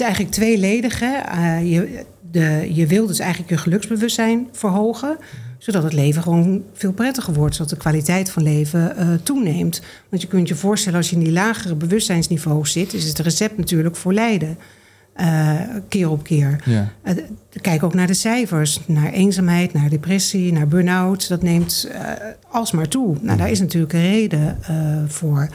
is eigenlijk tweeledig. Hè? Eh, je, de, je wil dus eigenlijk je geluksbewustzijn verhogen zodat het leven gewoon veel prettiger wordt, zodat de kwaliteit van leven uh, toeneemt. Want je kunt je voorstellen, als je in die lagere bewustzijnsniveaus zit, is het recept natuurlijk voor lijden. Uh, keer op keer. Ja. Uh, kijk ook naar de cijfers, naar eenzaamheid, naar depressie, naar burn-out. Dat neemt alsmaar toe. Nou, daar is natuurlijk een reden voor.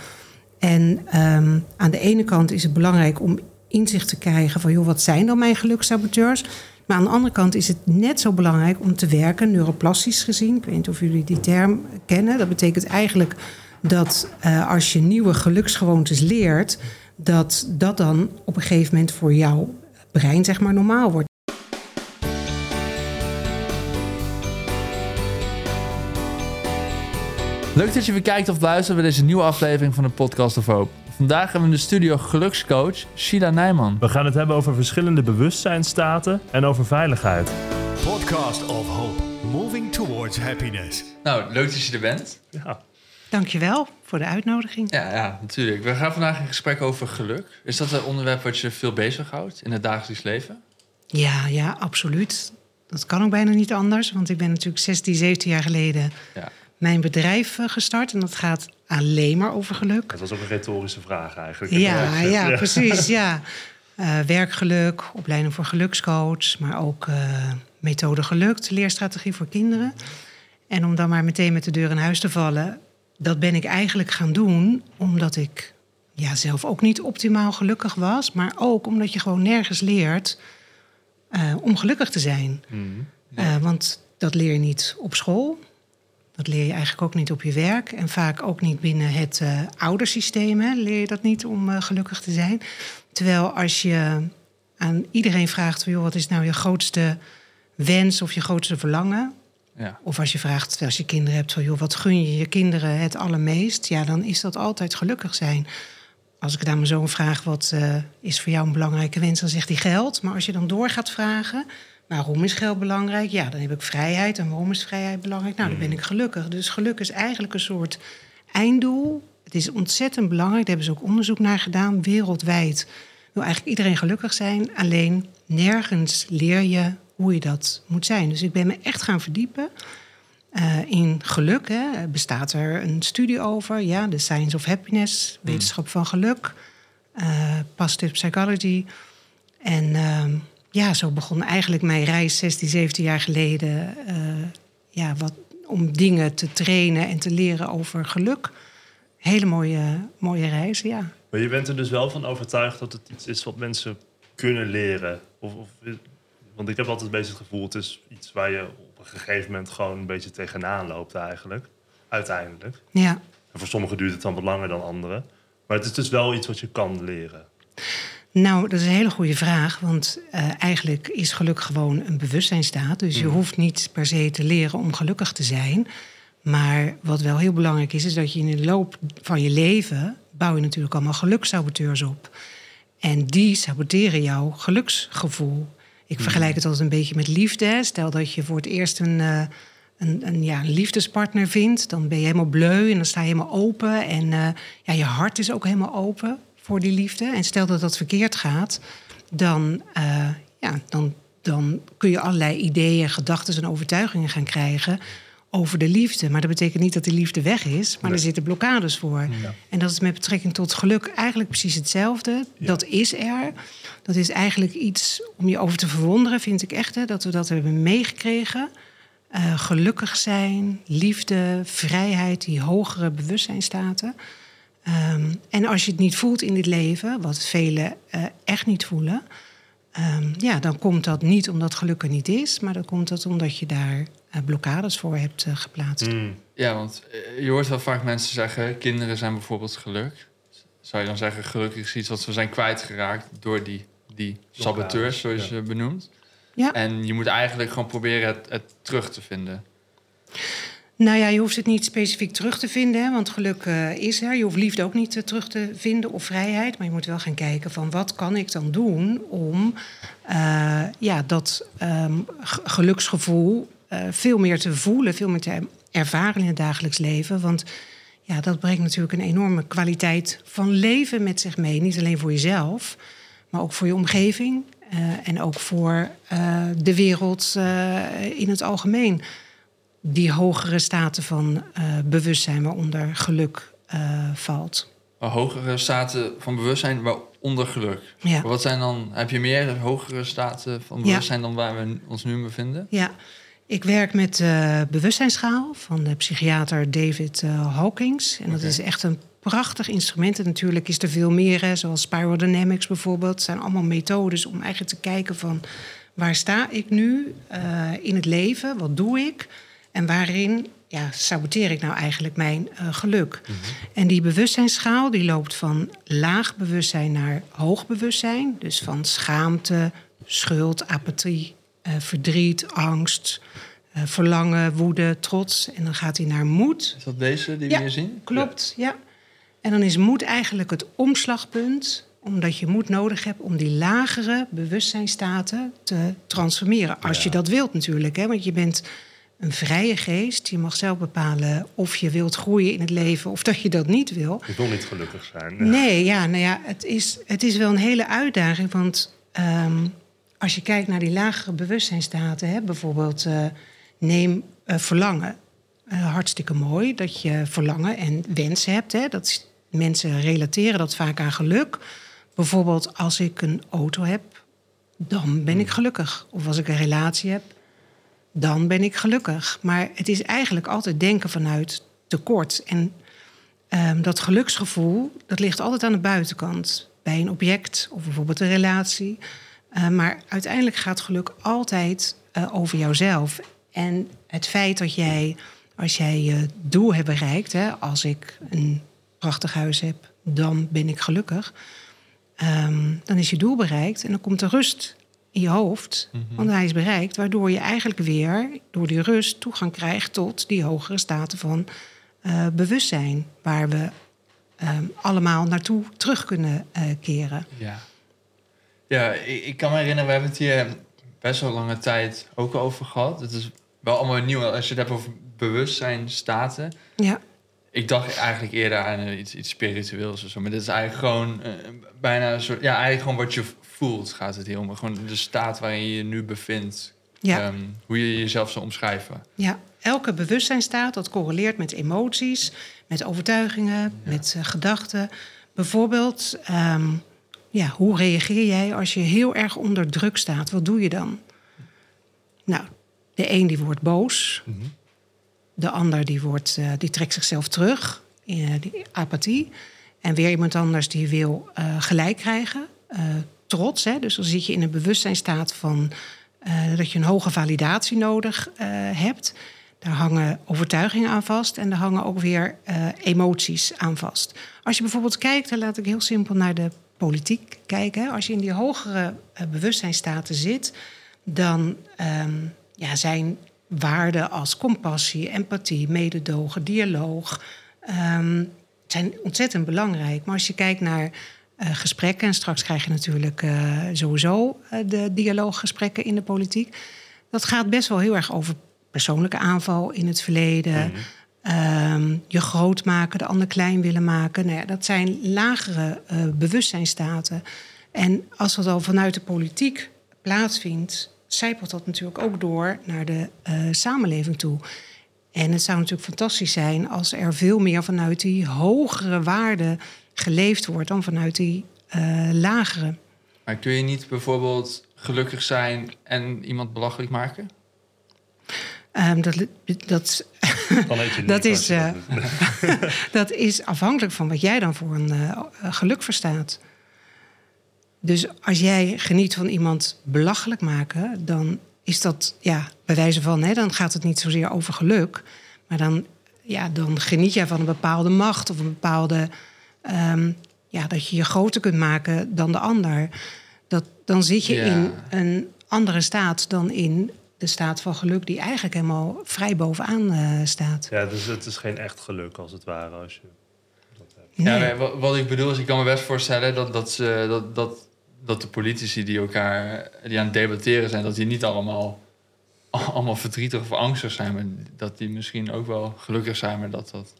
En um, aan de ene kant is het belangrijk om inzicht te krijgen van, joh, wat zijn dan mijn gelukssaboteurs? Maar aan de andere kant is het net zo belangrijk om te werken, neuroplastisch gezien. Ik weet niet of jullie die term kennen. Dat betekent eigenlijk dat uh, als je nieuwe geluksgewoontes leert, dat dat dan op een gegeven moment voor jouw brein zeg maar normaal wordt. Leuk dat je weer kijkt of luistert bij deze nieuwe aflevering van de Podcast of Hope. Vandaag hebben we in de studio gelukscoach Sheila Nijman. We gaan het hebben over verschillende bewustzijnstaten en over veiligheid. Podcast of Hope, moving towards happiness. Nou, leuk dat je er bent. Ja. Dankjewel voor de uitnodiging. Ja, ja, natuurlijk. We gaan vandaag in gesprek over geluk. Is dat een onderwerp wat je veel bezighoudt in het dagelijks leven? Ja, ja, absoluut. Dat kan ook bijna niet anders, want ik ben natuurlijk 16, 17 jaar geleden ja mijn bedrijf eh, gestart. En dat gaat alleen maar over geluk. Dat was ook een retorische vraag eigenlijk. Ja, ja, precies. Ja. Uh, werkgeluk, opleiding voor gelukscoach, maar ook uh, methode gelukt, leerstrategie voor kinderen. En om dan maar meteen met de deur in huis te vallen, dat ben ik eigenlijk gaan doen omdat ik ja, zelf ook niet optimaal gelukkig was, maar ook omdat je gewoon nergens leert uh, om gelukkig te zijn. Mm, want dat leer je niet op school. Dat leer je eigenlijk ook niet op je werk en vaak ook niet binnen het uh, oudersysteem. Hè, leer je dat niet om uh, gelukkig te zijn. Terwijl als je aan iedereen vraagt: joh, wat is nou je grootste wens of je grootste verlangen? Ja. Of als je vraagt, als je kinderen hebt, joh, wat gun je je kinderen het allermeest? Ja, dan is dat altijd gelukkig zijn. Als ik daar mijn zoon vraag, wat uh, is voor jou een belangrijke wens, dan zegt hij geld. Maar als je dan door gaat vragen, Waarom is geld belangrijk? Ja, dan heb ik vrijheid. En waarom is vrijheid belangrijk? Nou, dan ben ik mm. gelukkig. Dus geluk is eigenlijk een soort einddoel. Het is ontzettend belangrijk. Daar hebben ze ook onderzoek naar gedaan, wereldwijd. Wil eigenlijk iedereen gelukkig zijn. Alleen nergens leer je hoe je dat moet zijn. Dus ik ben me echt gaan verdiepen. Uh, in geluk hè, bestaat er een studie over. Ja, de Science of Happiness, mm. wetenschap van geluk, uh, positive psychology. En uh, ja, zo begon eigenlijk mijn reis 16, 17 jaar geleden. Uh, ja, wat, om dingen te trainen en te leren over geluk. Hele mooie, mooie reis, ja. Maar je bent er dus wel van overtuigd dat het iets is wat mensen kunnen leren? Of, of, want ik heb altijd een beetje het gevoel, het is iets waar je op een gegeven moment gewoon een beetje tegenaan loopt eigenlijk. Uiteindelijk. Ja. En voor sommigen duurt het dan wat langer dan anderen. Maar het is dus wel iets wat je kan leren. Nou, dat is een hele goede vraag. Want uh, eigenlijk is geluk gewoon een bewustzijnstaat. Dus je mm. hoeft niet per se te leren om gelukkig te zijn. Maar wat wel heel belangrijk is, is dat je in de loop van je leven bouw je natuurlijk allemaal gelukssaboteurs op. En die saboteren jouw geluksgevoel. Ik mm. vergelijk het altijd een beetje met liefde. Stel dat je voor het eerst een, uh, een, een, ja, een liefdespartner vindt, dan ben je helemaal bleu en dan sta je helemaal open. En uh, ja, je hart is ook helemaal open voor die liefde. En stel dat dat verkeerd gaat, dan, uh, ja, dan, dan kun je allerlei ideeën, gedachten en overtuigingen gaan krijgen over de liefde. Maar dat betekent niet dat die liefde weg is, maar er zitten blokkades voor. En dat is met betrekking tot geluk eigenlijk precies hetzelfde. Dat is er. Dat is eigenlijk iets om je over te verwonderen, vind ik echt, hè, dat we dat hebben meegekregen. Uh, gelukkig zijn, liefde, vrijheid, die hogere bewustzijnstaten. Ehm, en als je het niet voelt in dit leven, wat velen uh, echt niet voelen, um, ja, dan komt dat niet omdat geluk er niet is, maar dan komt dat omdat je daar uh, blokkades voor hebt uh, geplaatst. Mm. Ja, want je hoort wel vaak mensen zeggen: kinderen zijn bijvoorbeeld geluk. Zou je dan zeggen, gelukkig is iets wat we zijn kwijtgeraakt door die, die saboteurs, zoals je benoemt. Ja. En je moet eigenlijk gewoon proberen het, het terug te vinden. Nou ja, je hoeft het niet specifiek terug te vinden, hè, want geluk uh, is er. Je hoeft liefde ook niet uh, terug te vinden of vrijheid. Maar je moet wel gaan kijken van wat kan ik dan doen om uh, ja, dat um, geluksgevoel veel meer te voelen, veel meer te ervaren in het dagelijks leven. Want ja, dat brengt natuurlijk een enorme kwaliteit van leven met zich mee. Niet alleen voor jezelf, maar ook voor je omgeving en ook voor de wereld in het algemeen. Die hogere staten van bewustzijn, waaronder geluk valt. Hogere staten van bewustzijn, waaronder geluk. Ja. wat zijn dan, heb je meer hogere staten van bewustzijn dan waar we ons nu bevinden? Ja, ik werk met de bewustzijnsschaal van de psychiater David uh, Hawkins. En dat is echt een prachtig instrument. En natuurlijk is er veel meer, hè, zoals Spirodynamics bijvoorbeeld. Het zijn allemaal methodes om eigenlijk te kijken van... waar sta ik nu uh, in het leven? Wat doe ik? En waarin ja, saboteer ik nou eigenlijk mijn uh, geluk? Mm -hmm. En die bewustzijnsschaal die loopt van laag bewustzijn naar hoog bewustzijn. Dus van schaamte, schuld, apathie, uh, verdriet, angst, uh, verlangen, woede, trots. En dan gaat hij naar moed. Is dat deze die ja, we hier zien? Klopt, ja. ja. En dan is moed eigenlijk het omslagpunt omdat je moed nodig hebt om die lagere bewustzijnstaten te transformeren. Als ja. je dat wilt natuurlijk, hè, want je bent een vrije geest. Je mag zelf bepalen of je wilt groeien in het leven of dat je dat niet wil. Je wil niet gelukkig zijn. Nee, ja, nou ja, het is, het is wel een hele uitdaging. Want um, als je kijkt naar die lagere bewustzijnstaten, hè, bijvoorbeeld uh, neem uh, verlangen. Uh, hartstikke mooi dat je verlangen en wensen hebt. Hè. Dat mensen relateren dat vaak aan geluk. Bijvoorbeeld als ik een auto heb, dan ben ik gelukkig. Of als ik een relatie heb, dan ben ik gelukkig. Maar het is eigenlijk altijd denken vanuit tekort. En um, dat geluksgevoel, dat ligt altijd aan de buitenkant. Bij een object of bijvoorbeeld een relatie. Uh, maar uiteindelijk gaat geluk altijd uh, over jouzelf. En het feit dat jij, als jij je doel hebt bereikt, hè, als ik een prachtig huis heb, dan ben ik gelukkig. Um, dan is je doel bereikt en dan komt de rust in je hoofd. Mm -hmm. Want hij is bereikt, waardoor je eigenlijk weer door die rust toegang krijgt tot die hogere staten van uh, bewustzijn, waar we um, allemaal naartoe terug kunnen uh, keren. Ja, ja ik, ik, kan me herinneren, we hebben het hier best wel lange tijd ook over gehad. Het is wel allemaal nieuw als je het hebt over bewustzijnstaten. Ja. Ik dacht eigenlijk eerder aan iets, iets spiritueels of zo. Maar dit is eigenlijk gewoon uh, bijna een soort... Ja, eigenlijk gewoon wat je voelt gaat het hier om. Gewoon de staat waarin je je nu bevindt. Ja. Um, hoe je jezelf zou omschrijven. Ja, elke bewustzijnstaat dat correleert met emoties, met overtuigingen, ja. met uh, gedachten. Bijvoorbeeld, um, ja, hoe reageer jij als je heel erg onder druk staat? Wat doe je dan? Nou, de een die wordt boos. Mm -hmm. De ander die, wordt, uh, die trekt zichzelf terug, uh, die apathie. En weer iemand anders die wil uh, gelijk krijgen, trots. Hè? Dus dan zit je in een bewustzijnstaat van dat je een hoge validatie nodig hebt. Daar hangen overtuigingen aan vast en daar hangen ook weer emoties aan vast. Als je bijvoorbeeld kijkt, dan laat ik heel simpel naar de politiek kijken. Als je in die hogere bewustzijnstaten zit, dan um, ja, zijn waarden als compassie, empathie, mededogen, dialoog um, zijn ontzettend belangrijk. Maar als je kijkt naar uh, gesprekken, en straks krijg je natuurlijk uh, sowieso uh, de dialooggesprekken in de politiek, dat gaat best wel heel erg over persoonlijke aanval in het verleden. Mm-hmm. Um, je groot maken, de ander klein willen maken. Nou ja, dat zijn lagere bewustzijnstaten. En als dat al vanuit de politiek plaatsvindt, zijpelt dat natuurlijk ook door naar de uh, samenleving toe. En het zou natuurlijk fantastisch zijn als er veel meer vanuit die hogere waarden geleefd wordt dan vanuit die uh, lagere. Maar kun je niet bijvoorbeeld gelukkig zijn en iemand belachelijk maken? Um, dat, dat, dat, is, uh, dat is afhankelijk van wat jij dan voor een uh, geluk verstaat. Dus als jij geniet van iemand belachelijk maken, dan is dat, ja, bij wijze van, hè, dan gaat het niet zozeer over geluk. Maar dan, ja, dan geniet jij van een bepaalde macht of een bepaalde, um, ja, dat je je groter kunt maken dan de ander. Dat, dan zit je ja. in een andere staat dan in de staat van geluk, die eigenlijk helemaal vrij bovenaan uh, staat. Ja, dus het is geen echt geluk als het ware. Als je Nee. Ja, wat ik bedoel is, ik kan me best voorstellen dat, dat, ze, dat, dat dat de politici die elkaar die aan het debatteren zijn, dat die niet allemaal, allemaal verdrietig of angstig zijn, maar dat die misschien ook wel gelukkig zijn, maar dat dat.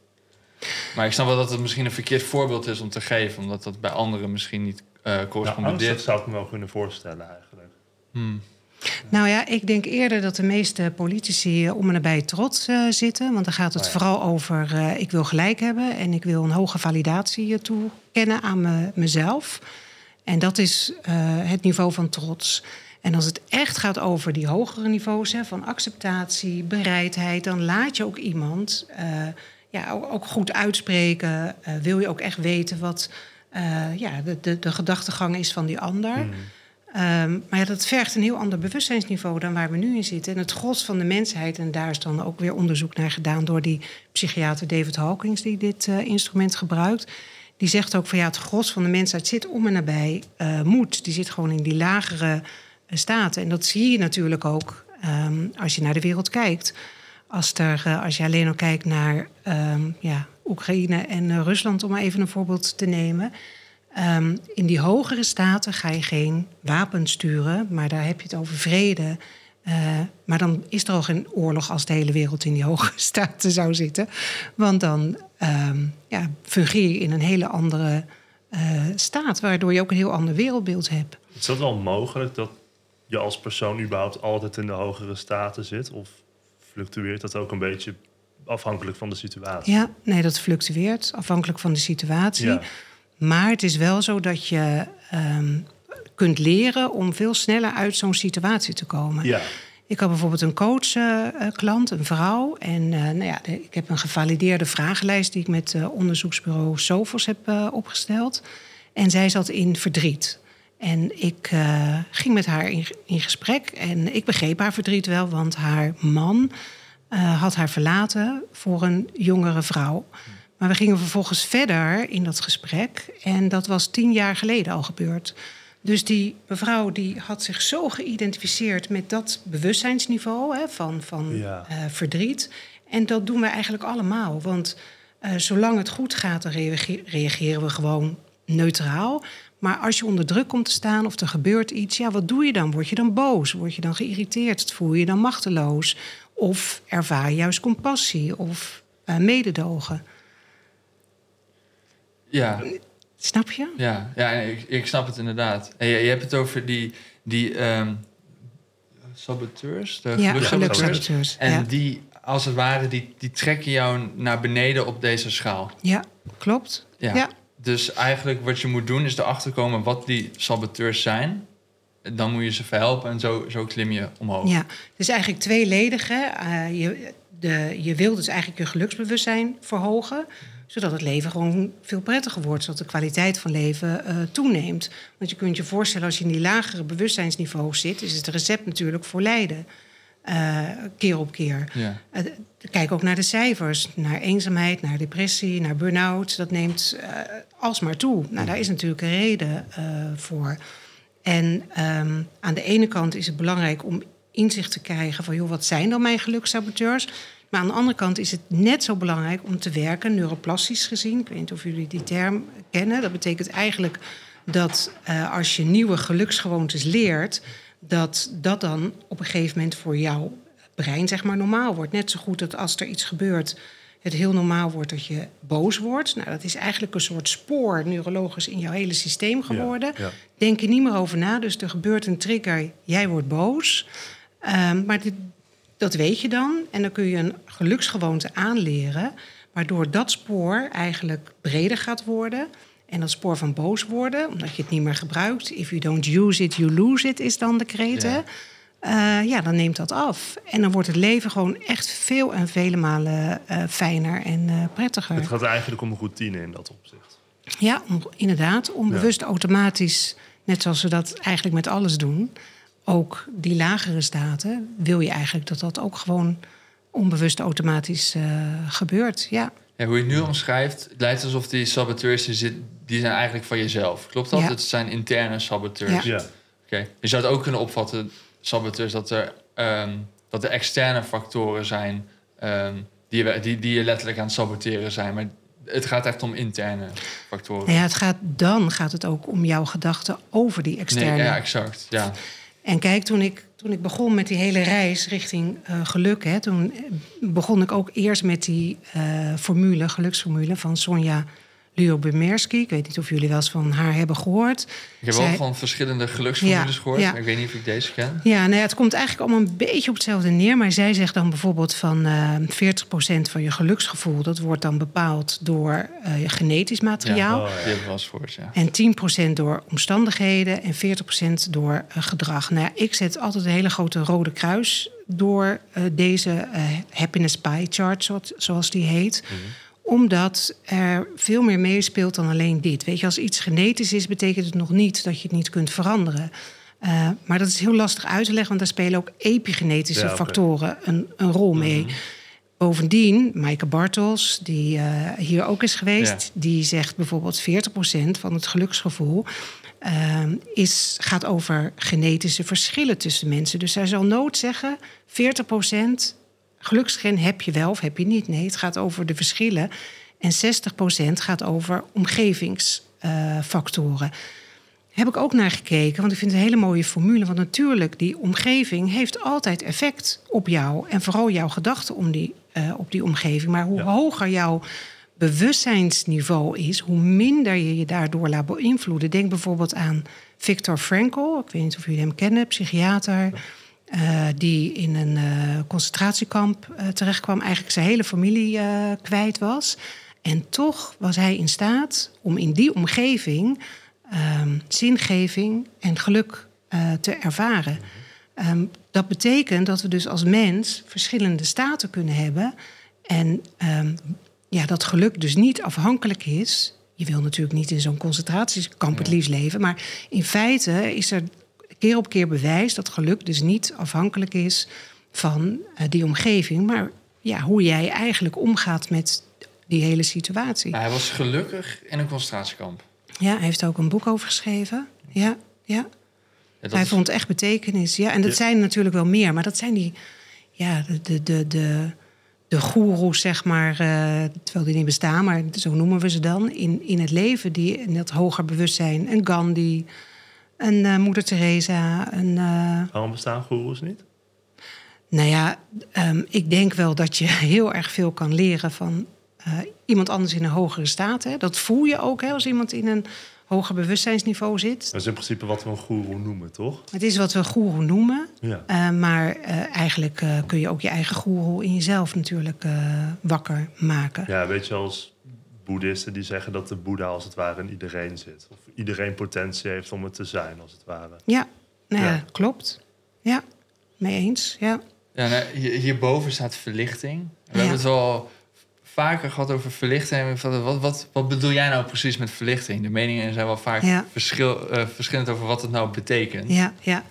Maar ik snap wel dat het misschien een verkeerd voorbeeld is om te geven, omdat dat bij anderen misschien niet uh, correspondeert. dat zou ik me wel kunnen voorstellen eigenlijk. Hmm. Nou ja, ik denk eerder dat de meeste politici om en nabij trots uh, zitten. Want dan gaat het oh vooral over: uh, ik wil gelijk hebben en ik wil een hoge validatie toekennen aan me, mezelf. En dat is uh, het niveau van trots. En als het echt gaat over die hogere niveaus hè, van acceptatie, bereidheid, dan laat je ook iemand ja, ook goed uitspreken. wil je ook echt weten wat ja, de, de, de gedachtegang is van die ander. Mm. Um, maar ja, dat vergt een heel ander bewustzijnsniveau dan waar we nu in zitten. En het gros van de mensheid, en daar is dan ook weer onderzoek naar gedaan door die psychiater David Hawkins, die dit instrument gebruikt. Die zegt ook van ja, het gros van de mensheid zit om en nabij uh, moed. Die zit gewoon in die lagere uh, staten. En dat zie je natuurlijk ook um, als je naar de wereld kijkt. Als, er, als je alleen al kijkt naar um, ja, Oekraïne en Rusland, om maar even een voorbeeld te nemen. Um, in die hogere staten ga je geen wapens sturen, maar daar heb je het over vrede. Uh, maar dan is er al geen oorlog als de hele wereld in die hogere staten zou zitten. Want dan um, ja, fungeer je in een hele andere uh, staat, waardoor je ook een heel ander wereldbeeld hebt. Is dat wel mogelijk dat je als persoon überhaupt altijd in de hogere staten zit? Of fluctueert dat ook een beetje afhankelijk van de situatie? Ja, nee, dat fluctueert afhankelijk van de situatie. Ja. Maar het is wel zo dat je um, kunt leren om veel sneller uit zo'n situatie te komen. Ja. Ik had bijvoorbeeld een coach-klant, uh, een vrouw. En uh, nou ja, de, ik heb een gevalideerde vragenlijst die ik met uh, onderzoeksbureau Sophos heb opgesteld. En zij zat in verdriet. En ik ging met haar in, in, gesprek. En ik begreep haar verdriet wel, want haar man had haar verlaten voor een jongere vrouw. Maar we gingen vervolgens verder in dat gesprek. En dat was tien jaar geleden al gebeurd. Dus die mevrouw die had zich zo geïdentificeerd met dat bewustzijnsniveau hè, van, van ja. uh, verdriet. En dat doen we eigenlijk allemaal. Want uh, zolang het goed gaat, dan reageren we gewoon neutraal. Maar als je onder druk komt te staan of er gebeurt iets, ja, wat doe je dan? Word je dan boos? Word je dan geïrriteerd? Voel je je dan machteloos? Of ervaar je juist compassie of uh, mededogen? Ja. Snap je? Ja, ja ik, ik snap het inderdaad. En je, je hebt het over die, die um, saboteurs, de ja. En die, als het ware, die, die trekken jou naar beneden op deze schaal. Ja, klopt. Ja. ja. Dus eigenlijk wat je moet doen is erachter komen wat die saboteurs zijn. Dan moet je ze verhelpen en zo, zo klim je omhoog. Ja, dus eigenlijk tweeledig. Hè? Uh, je, de, je wil dus eigenlijk je geluksbewustzijn verhogen zodat het leven gewoon veel prettiger wordt, zodat de kwaliteit van leven uh, toeneemt. Want je kunt je voorstellen, als je in die lagere bewustzijnsniveau zit, is het recept natuurlijk voor lijden. Uh, keer op keer. Ja. Uh, kijk ook naar de cijfers, naar eenzaamheid, naar depressie, naar burn-out. Dat neemt alsmaar toe. Nou, daar is natuurlijk een reden voor. En um, aan de ene kant is het belangrijk om inzicht te krijgen van... joh, wat zijn dan mijn gelukssaboteurs? Maar aan de andere kant is het net zo belangrijk om te werken, neuroplastisch gezien. Ik weet niet of jullie die term kennen. Dat betekent eigenlijk dat uh, als je nieuwe geluksgewoontes leert, dat dat dan op een gegeven moment voor jouw brein zeg maar normaal wordt. Net zo goed dat als er iets gebeurt, het heel normaal wordt dat je boos wordt. Nou, dat is eigenlijk een soort spoor neurologisch in jouw hele systeem geworden. Ja, ja. Denk je niet meer over na, dus er gebeurt een trigger, jij wordt boos. Um, maar dit, dat weet je dan. En dan kun je een geluksgewoonte aanleren. Waardoor dat spoor eigenlijk breder gaat worden. En dat spoor van boos worden, omdat je het niet meer gebruikt. If you don't use it, you lose it, is dan de kreet. Ja. Uh, ja, dan neemt dat af. En dan wordt het leven gewoon echt veel en vele malen uh, fijner en uh, prettiger. Het gaat eigenlijk om een routine in dat opzicht. Ja, om, inderdaad. Onbewust ja. automatisch, net zoals we dat eigenlijk met alles doen ook die lagere staten, wil je eigenlijk dat dat ook gewoon onbewust automatisch uh, gebeurt. Ja. ja. Hoe je het nu omschrijft, het lijkt alsof die saboteurs die, zit, die zijn eigenlijk van jezelf. Klopt dat? Ja. Het zijn interne saboteurs. Ja. Oké. Je zou het ook kunnen opvatten, saboteurs, dat er, um, dat er externe factoren zijn um, die, je, die, die je letterlijk aan het saboteren zijn. Maar het gaat echt om interne factoren. Ja, het gaat, dan gaat het ook om jouw gedachten over die externe. Nee, ja, exact. Ja. En kijk, toen ik, toen ik begon met die hele reis richting uh, geluk, hè, toen begon ik ook eerst met die uh, formule, geluksformule van Sonja Leo Bemerski. Ik weet niet of jullie wel eens van haar hebben gehoord. Ik heb wel van verschillende geluksformules gehoord. Ja. Ik weet niet of ik deze ken. Ja, nou ja, het komt eigenlijk allemaal een beetje op hetzelfde neer. Maar zij zegt dan bijvoorbeeld van uh, eh, 40% van je geluksgevoel... dat wordt dan bepaald door uh, je genetisch materiaal. Ja, oh, ja. was voor, ja. En 10% door omstandigheden en 40% door uh, gedrag. Nou ik zet altijd een hele grote rode kruis door deze happiness pie chart, zoals die heet... Mhm omdat er veel meer meespeelt dan alleen dit. Weet je, als iets genetisch is, betekent het nog niet dat je het niet kunt veranderen. Uh, maar dat is heel lastig uit te leggen, want daar spelen ook epigenetische factoren een, een, rol mee. Mhm. Bovendien, Maaike Bartels, die uh, hier ook is geweest, die zegt bijvoorbeeld 40% van het geluksgevoel uh, is, gaat over genetische verschillen tussen mensen. Dus zij zal nooit zeggen 40% geluksgen heb je wel of heb je niet. Nee, het gaat over de verschillen. En 60% gaat over omgevingsfactoren. heb ik ook naar gekeken, want ik vind het een hele mooie formule. Want natuurlijk, die omgeving heeft altijd effect op jou. En vooral jouw gedachten om die, uh, op die omgeving. Maar hoe hoger jouw bewustzijnsniveau is, hoe minder je je daardoor laat beïnvloeden. Denk bijvoorbeeld aan Viktor Frankl. Ik weet niet of jullie hem kennen, psychiater. Uh, die in een uh, concentratiekamp uh, terechtkwam, eigenlijk zijn hele familie kwijt was. En toch was hij in staat om in die omgeving um, zingeving en geluk te ervaren. Um, dat betekent dat we dus als mens verschillende staten kunnen hebben. En um, ja, dat geluk dus niet afhankelijk is. Je wil natuurlijk niet in zo'n concentratiekamp het liefst leven. Maar in feite is er keer op keer bewijst dat geluk dus niet afhankelijk is van uh, die omgeving, maar ja, hoe jij eigenlijk omgaat met die hele situatie. hij was gelukkig in een concentratiekamp. Ja, hij heeft ook een boek over geschreven. Ja, ja. hij vond echt betekenis. Ja, en dat zijn natuurlijk wel meer, maar dat zijn die, ja, de, de, de, de, de goeroes, zeg maar, uh, terwijl die niet bestaan, maar zo noemen we ze dan, in, in het leven, die in dat hoger bewustzijn. En Gandhi, een uh, moeder Teresa. Een, uh... Waarom bestaan goeroes niet? Nou ja, um, ik denk wel dat je heel erg veel kan leren van uh, iemand anders in een hogere staat. Hè. Dat voel je ook hè, als iemand in een hoger bewustzijnsniveau zit. Dat is in principe wat we een goeroe noemen, toch? Het is wat we een goeroe noemen. Ja. maar eigenlijk kun je ook je eigen goeroe in jezelf natuurlijk wakker maken. Ja, weet je, als boeddhisten die zeggen dat de boeddha als het ware in iedereen zit. Of iedereen potentie heeft om het te zijn, als het ware. Ja, nou ja, klopt. Ja, mee eens, ja. Ja, nou, hierboven staat verlichting. We hebben het wel vaker gehad over verlichting. Wat, wat, wat bedoel jij nou precies met verlichting? De meningen zijn wel vaak verschil, uh, verschillend over wat het nou betekent. Ja, ja.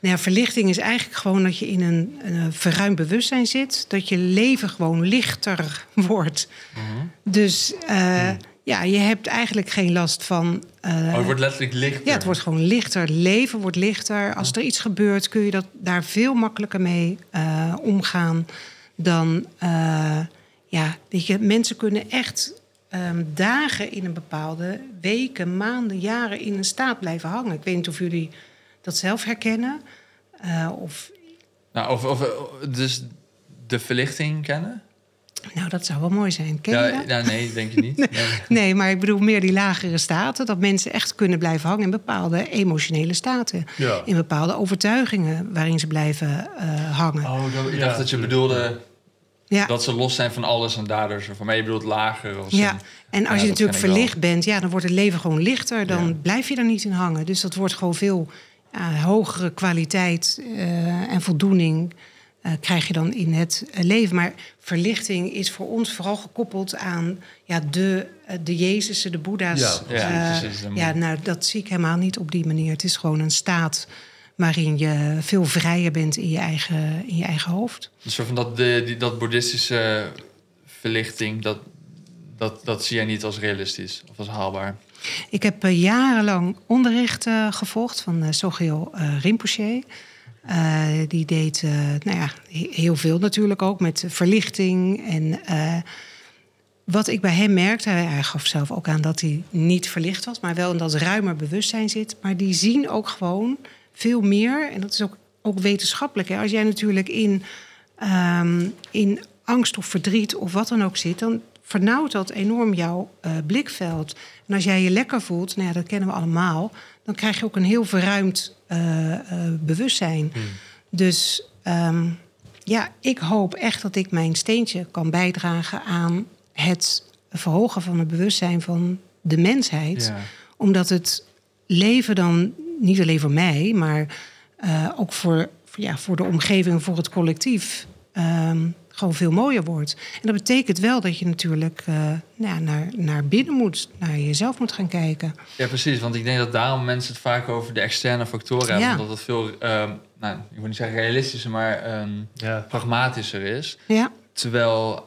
Nou ja, verlichting is eigenlijk gewoon dat je in een, een verruimd bewustzijn zit. Dat je leven gewoon lichter wordt. Mhm. Dus uh, ja, je hebt eigenlijk geen last van. Uh, oh, het wordt letterlijk lichter. Ja, het wordt gewoon lichter. Leven wordt lichter. Als er iets gebeurt, kun je dat, daar veel makkelijker mee uh, omgaan dan. ja, weet je, mensen kunnen echt um, dagen in een bepaalde weken, maanden, jaren in een staat blijven hangen. Ik weet niet of jullie dat zelf herkennen. Uh, of... Nou, of, of, dus de verlichting kennen? Nou, dat zou wel mooi zijn. Ken ja, je dat? Nou, nee, denk je niet. nee, nee, maar ik bedoel meer die lagere staten. Dat mensen echt kunnen blijven hangen in bepaalde emotionele staten. Ja. In bepaalde overtuigingen waarin ze blijven uh, hangen. Oh, ik dacht dat je bedoelde ja. dat ze los zijn van alles en daardoor zo van mij je bedoelt lager. Of ja, en als je natuurlijk verlicht bent, ja, dan wordt het leven gewoon lichter. Dan blijf je er niet in hangen. Dus dat wordt gewoon veel hogere kwaliteit uh, en voldoening uh, krijg je dan in het leven. Maar verlichting is voor ons vooral gekoppeld aan ja, de, de Jezusen, de Boeddha's. Ja, ja, ja, nou, dat zie ik helemaal niet op die manier. Het is gewoon een staat waarin je veel vrijer bent in je eigen, in je eigen hoofd. Dus van dat, de, die, dat boeddhistische verlichting, dat, dat, dat zie jij niet als realistisch of als haalbaar? Ik heb uh, jarenlang onderricht uh, gevolgd van uh, Sogyal Rinpoche. die deed nou ja, heel veel natuurlijk ook met verlichting. En wat ik bij hem merkte, hij gaf zelf ook aan dat hij niet verlicht was, maar wel in dat ruimer bewustzijn zit. Maar die zien ook gewoon veel meer. En dat is ook, ook wetenschappelijk. Hè. Als jij natuurlijk in, um, in angst of verdriet of wat dan ook zit, dan vernauwt dat enorm jouw uh, blikveld. En als jij je lekker voelt, nou ja, dat kennen we allemaal, dan krijg je ook een heel verruimd uh, bewustzijn. Hmm. Dus ehm, ja, ik hoop echt dat ik mijn steentje kan bijdragen aan het verhogen van het bewustzijn van de mensheid. Omdat het leven dan niet alleen voor mij, maar ook voor, ja, voor de omgeving, voor het collectief. Ehm, gewoon veel mooier wordt. En dat betekent wel dat je natuurlijk uh, nou, naar, naar binnen moet, naar jezelf moet gaan kijken. Ja, precies. Want ik denk dat daarom mensen het vaak over de externe factoren hebben. Ja. Omdat het veel, uh, nou, ik wil niet zeggen realistischer, maar um, ja. pragmatischer is. Ja. Terwijl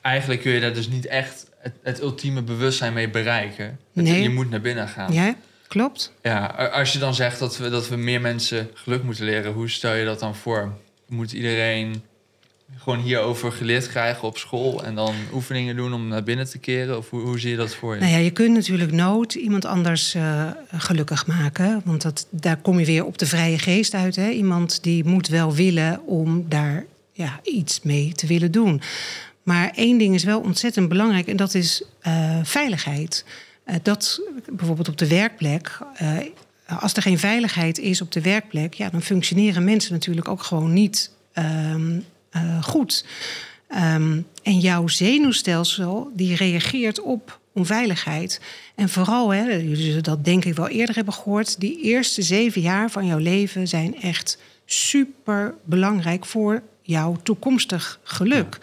eigenlijk kun je daar dus niet echt het, het ultieme bewustzijn mee bereiken. Nee. Je moet naar binnen gaan. Ja, klopt. Ja, als je dan zegt dat we, dat we meer mensen geluk moeten leren, hoe stel je dat dan voor? Moet iedereen gewoon hierover geleerd krijgen op school en dan oefeningen doen om naar binnen te keren? Of hoe, hoe zie je dat voor je? Nou ja, je kunt natuurlijk nood iemand anders uh, gelukkig maken. Want dat, daar kom je weer op de vrije geest uit. Hè? Iemand die moet wel willen om daar ja, iets mee te willen doen. Maar één ding is wel ontzettend belangrijk en dat is uh, veiligheid. Uh, dat bijvoorbeeld op de werkplek als er geen veiligheid is op de werkplek, ja, dan functioneren mensen natuurlijk ook gewoon niet ehm, uh, goed. Um, en jouw zenuwstelsel die reageert op onveiligheid. En vooral, hè, jullie dat denk ik wel eerder hebben gehoord, die eerste zeven jaar van jouw leven zijn echt super belangrijk voor jouw toekomstig geluk.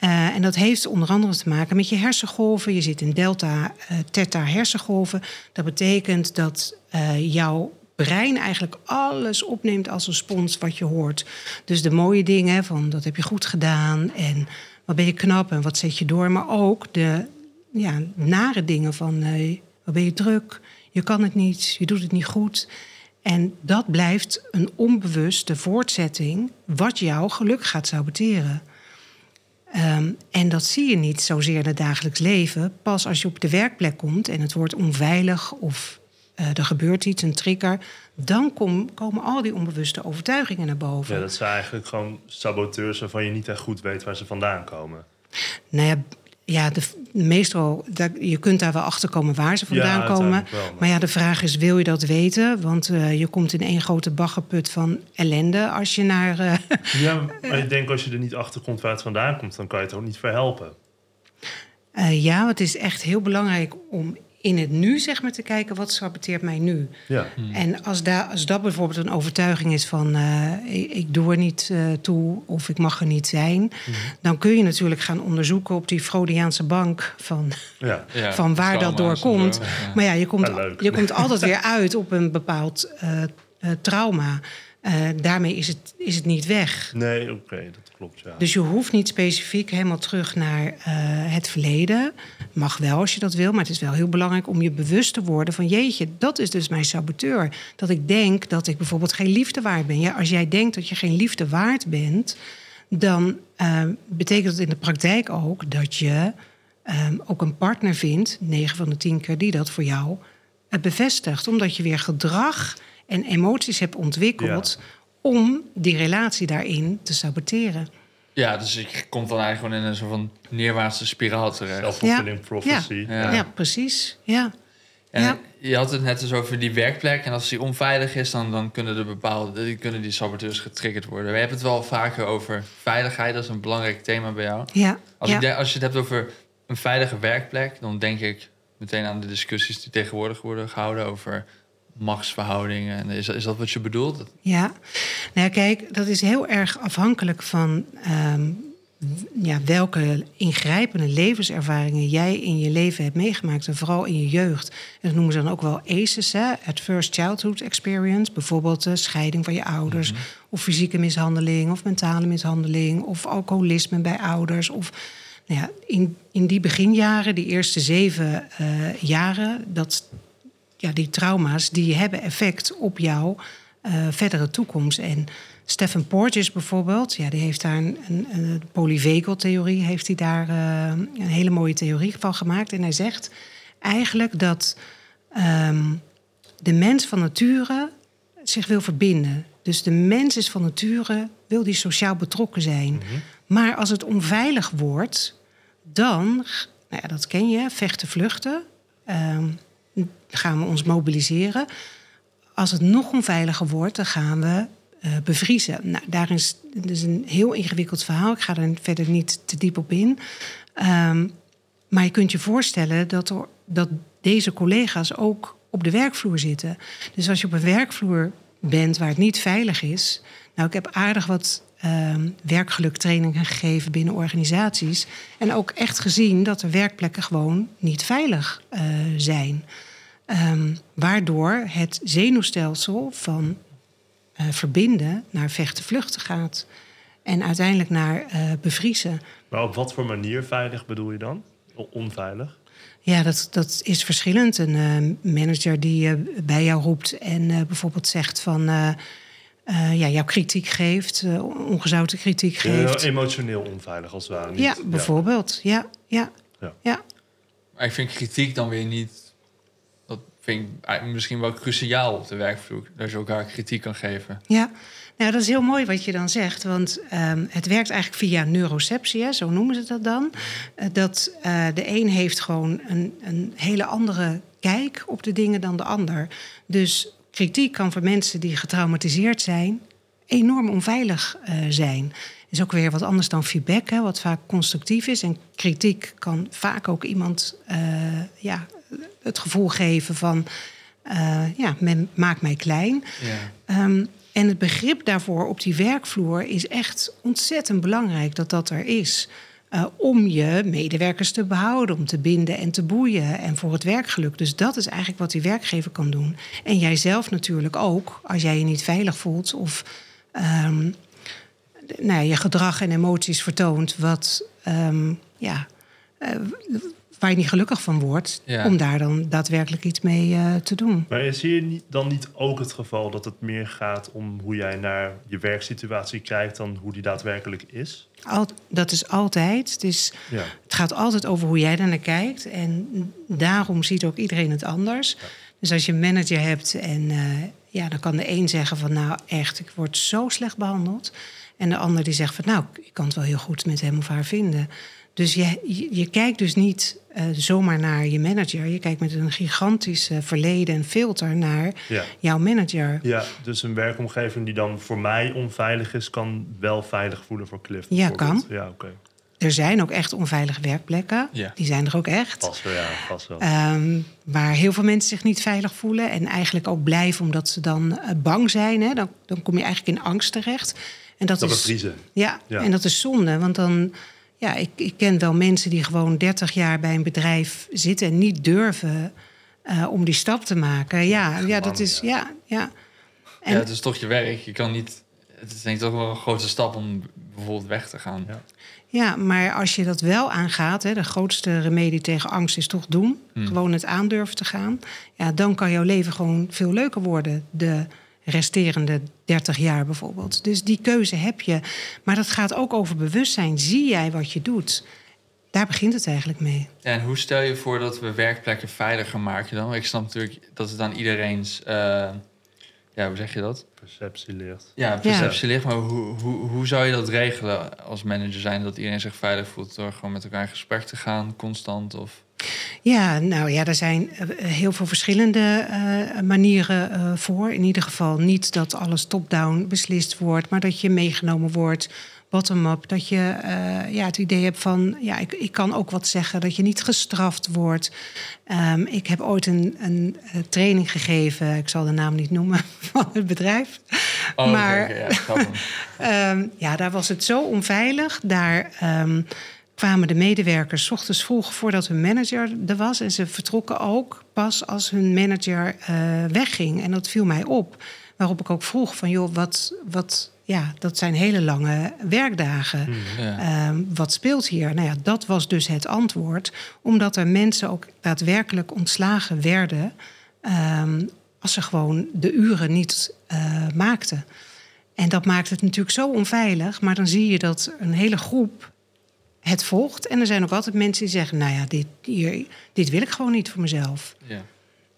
Uh, en dat heeft onder andere te maken met je hersengolven. Je zit in delta, uh, theta hersengolven. Dat betekent dat uh, jouw brein eigenlijk alles opneemt als een spons wat je hoort. Dus de mooie dingen van dat heb je goed gedaan en wat ben je knap en wat zet je door. Maar ook de ja, nare dingen van wat ben je druk, je kan het niet, je doet het niet goed. En dat blijft een onbewuste voortzetting wat jouw geluk gaat saboteren. Um, en dat zie je niet zozeer in het dagelijks leven. Pas als je op de werkplek komt en het wordt onveilig of uh, er gebeurt iets, een trigger, dan kom, komen al die onbewuste overtuigingen naar boven. Ja, dat zijn eigenlijk gewoon saboteurs waarvan je niet echt goed weet waar ze vandaan komen. Nou ja, ja de, meestal, je kunt daar wel achter komen waar ze vandaan komen. maar... ja, de vraag is, wil je dat weten? Want uh, je komt in één grote baggerput van ellende als je naar... Uh, ja, maar ik denk als je er niet achter komt waar het vandaan komt... dan kan je het ook niet verhelpen. ja, het is echt heel belangrijk om in het nu zeg maar te kijken wat saboteert mij nu. Ja. Hmm. En als, daar, als dat bijvoorbeeld een overtuiging is van uh, ik, ik, doe er niet uh, toe of ik mag er niet zijn, hmm. dan kun je natuurlijk gaan onderzoeken op die Freudiaanse bank van, ja. van waar dat door komt. Maar ja, je komt, je komt altijd weer uit op een bepaald uh, trauma. daarmee is het, is het niet weg. Nee, oké, dat klopt. Ja. Dus je hoeft niet specifiek helemaal terug naar het verleden. Mag wel als je dat wil, maar het is wel heel belangrijk om je bewust te worden van jeetje, dat is dus mijn saboteur. Dat ik denk dat ik bijvoorbeeld geen liefde waard ben. Ja, als jij denkt dat je geen liefde waard bent, dan uh, betekent dat in de praktijk ook dat je uh, ook een partner vindt, 9 van de 10 keer, die dat voor jou uh, bevestigt. Omdat je weer gedrag en emoties hebt ontwikkeld ja. Om die relatie daarin te saboteren. Ja, dus ik kom dan eigenlijk gewoon in een soort van neerwaartse spiraal terecht. Self-fulfilling ja. prophecy. Ja. ja. precies. Ja. En je had het net dus over die werkplek. En als die onveilig is, dan, dan kunnen, de bepaalde, kunnen die saboteurs getriggerd worden. We hebben het wel vaker over veiligheid. Dat is een belangrijk thema bij jou. Ja. Als, Ik, als je het hebt over een veilige werkplek, dan denk ik meteen aan de discussies die tegenwoordig worden gehouden over machtsverhoudingen. Is, is dat wat je bedoelt? Ja, nou ja, kijk, dat is heel erg afhankelijk van um, ja, welke ingrijpende levenservaringen jij in je leven hebt meegemaakt. En vooral in je jeugd. En dat noemen ze dan ook wel ACEs, hè? Adverse Childhood Experience. Bijvoorbeeld de scheiding van je ouders. Mhm. Of fysieke mishandeling, of mentale mishandeling. Of alcoholisme bij ouders. Of nou ja, in, in die beginjaren, die eerste zeven uh, jaren, dat ja, die trauma's die hebben effect op jouw uh, verdere toekomst. En Stephen Porges bijvoorbeeld, ja, die heeft daar een, een, een heeft hij daar uh, een hele mooie theorie van gemaakt. En hij zegt eigenlijk dat um, de mens van nature zich wil verbinden. Dus de mens is van nature, wil die sociaal betrokken zijn. Mm -hmm. Maar als het onveilig wordt, dan, nou ja, dat ken je, vechten, vluchten. Ehm, gaan we ons mobiliseren. Als het nog onveiliger wordt, dan gaan we uh, bevriezen. Nou, daar is, een heel ingewikkeld verhaal. Ik ga er verder niet te diep op in. Ehm, maar je kunt je voorstellen dat, dat deze collega's ook op de werkvloer zitten. Dus als je op een werkvloer bent waar het niet veilig is. Nou, ik heb aardig wat uh, werkgeluktrainingen gegeven binnen organisaties. En ook echt gezien dat er werkplekken gewoon niet veilig uh, zijn. Um, waardoor het zenuwstelsel van uh, verbinden naar vechten vluchten gaat. En uiteindelijk naar uh, bevriezen. Maar op wat voor manier veilig bedoel je dan? Onveilig? Ja, dat, dat is verschillend. Een uh, manager die bij jou roept en bijvoorbeeld zegt van ja, jouw kritiek geeft, ongezouten kritiek geeft. emotioneel onveilig als het ware. Niet. Ja, bijvoorbeeld. Ja, ja, ja. ja. Maar ik vind kritiek dan weer niet vind ik misschien wel cruciaal op de werkvloer. Dat je elkaar kritiek kan geven. Ja, nou, dat is heel mooi wat je dan zegt. Want um, het werkt eigenlijk via neuroceptie, zo noemen ze dat dan. Uh, dat uh, de een heeft gewoon een, een hele andere kijk op de dingen dan de ander. Dus kritiek kan voor mensen die getraumatiseerd zijn enorm onveilig uh, zijn. Is ook weer wat anders dan feedback, hè, wat vaak constructief is. En kritiek kan vaak ook iemand ja, het gevoel geven van, uh, ja, men maakt mij klein. Ja. Um, en het begrip daarvoor op die werkvloer is echt ontzettend belangrijk dat dat er is. Uh, om je medewerkers te behouden, om te binden en te boeien en voor het werkgeluk. Dus dat is eigenlijk wat die werkgever kan doen. En jijzelf natuurlijk ook, als jij je niet veilig voelt of um, nou, je gedrag en emoties vertoont, wat um, ja, uh, waar je niet gelukkig van wordt, om daar dan daadwerkelijk iets mee uh, te doen. Maar zie je niet, dan niet ook het geval dat het meer gaat om hoe jij naar je werksituatie kijkt dan hoe die daadwerkelijk is? Al, dat is altijd. Het, is, ja. het gaat altijd over hoe jij naar kijkt. En daarom ziet ook iedereen het anders. Ja. Dus als je een manager hebt en uh, ja, dan kan de een zeggen van nou echt, ik word zo slecht behandeld. En de ander die zegt van nou, ik kan het wel heel goed met hem of haar vinden. Dus je, je, kijkt dus niet uh, zomaar naar je manager. Je kijkt met een gigantisch verleden en filter naar ja. jouw manager. Ja, dus een werkomgeving die dan voor mij onveilig is, kan wel veilig voelen voor Cliff. Ja, kan. Ja, oké. Er zijn ook echt onveilige werkplekken. Ja. Die zijn er ook echt. Vast wel, ja, vast wel. Um, waar heel veel mensen zich niet veilig voelen. En eigenlijk ook blijven omdat ze dan uh, bang zijn. Hè? Dan, dan kom je eigenlijk in angst terecht. En dat, dat is. Ja, ja, en dat is zonde. Want dan ja, ik, ik ken wel mensen die gewoon 30 jaar bij een bedrijf zitten en niet durven uh, om die stap te maken. Ja, ja dat is. Ja, ja. En, ja, het is toch je werk. Je kan niet. Het is denk ik toch wel een grote stap om bijvoorbeeld weg te gaan. Ja, ja maar als je dat wel aangaat, hè, de grootste remedie tegen angst is toch doen. Hmm. Gewoon het aandurven te gaan. Ja, dan kan jouw leven gewoon veel leuker worden. De resterende 30 jaar bijvoorbeeld. Dus die keuze heb je. Maar dat gaat ook over bewustzijn. Zie jij wat je doet? Daar begint het eigenlijk mee. en hoe stel je voor dat we werkplekken veiliger maken dan? Ik snap natuurlijk dat het aan iedereen's... Uh, ja, hoe zeg je dat? Perceptie ligt. Ja, perceptie ligt. Maar hoe, hoe, hoe zou je dat regelen als manager zijn... dat iedereen zich veilig voelt door gewoon met elkaar in gesprek te gaan, constant? Of... Ja, nou ja, er zijn eh, heel veel verschillende uh, manieren uh, voor. In ieder geval niet dat alles top-down beslist wordt, maar dat je meegenomen wordt bottom-up. Dat je uh, ja, het idee hebt van, ja, ik, ik kan ook wat zeggen, dat je niet gestraft wordt. Um, ik heb ooit een, een, training gegeven, ik zal de naam niet noemen van het bedrijf. Oh, maar okay, ja, um, ja, daar was het zo onveilig. Daar. Um, kwamen de medewerkers ochtends vroeg voordat hun manager er was. En ze vertrokken ook pas als hun manager uh, wegging. En dat viel mij op. Waarop ik ook vroeg van, joh, wat, wat ja, dat zijn hele lange werkdagen. Hmm, ja. um, wat speelt hier? Nou ja, dat was dus het antwoord. Omdat er mensen ook daadwerkelijk ontslagen werden... Um, als ze gewoon de uren niet uh, maakten. En dat maakt het natuurlijk zo onveilig. Maar dan zie je dat een hele groep het volgt. En er zijn ook altijd mensen die zeggen: Nou ja, dit, hier, dit wil ik gewoon niet voor mezelf. Ja.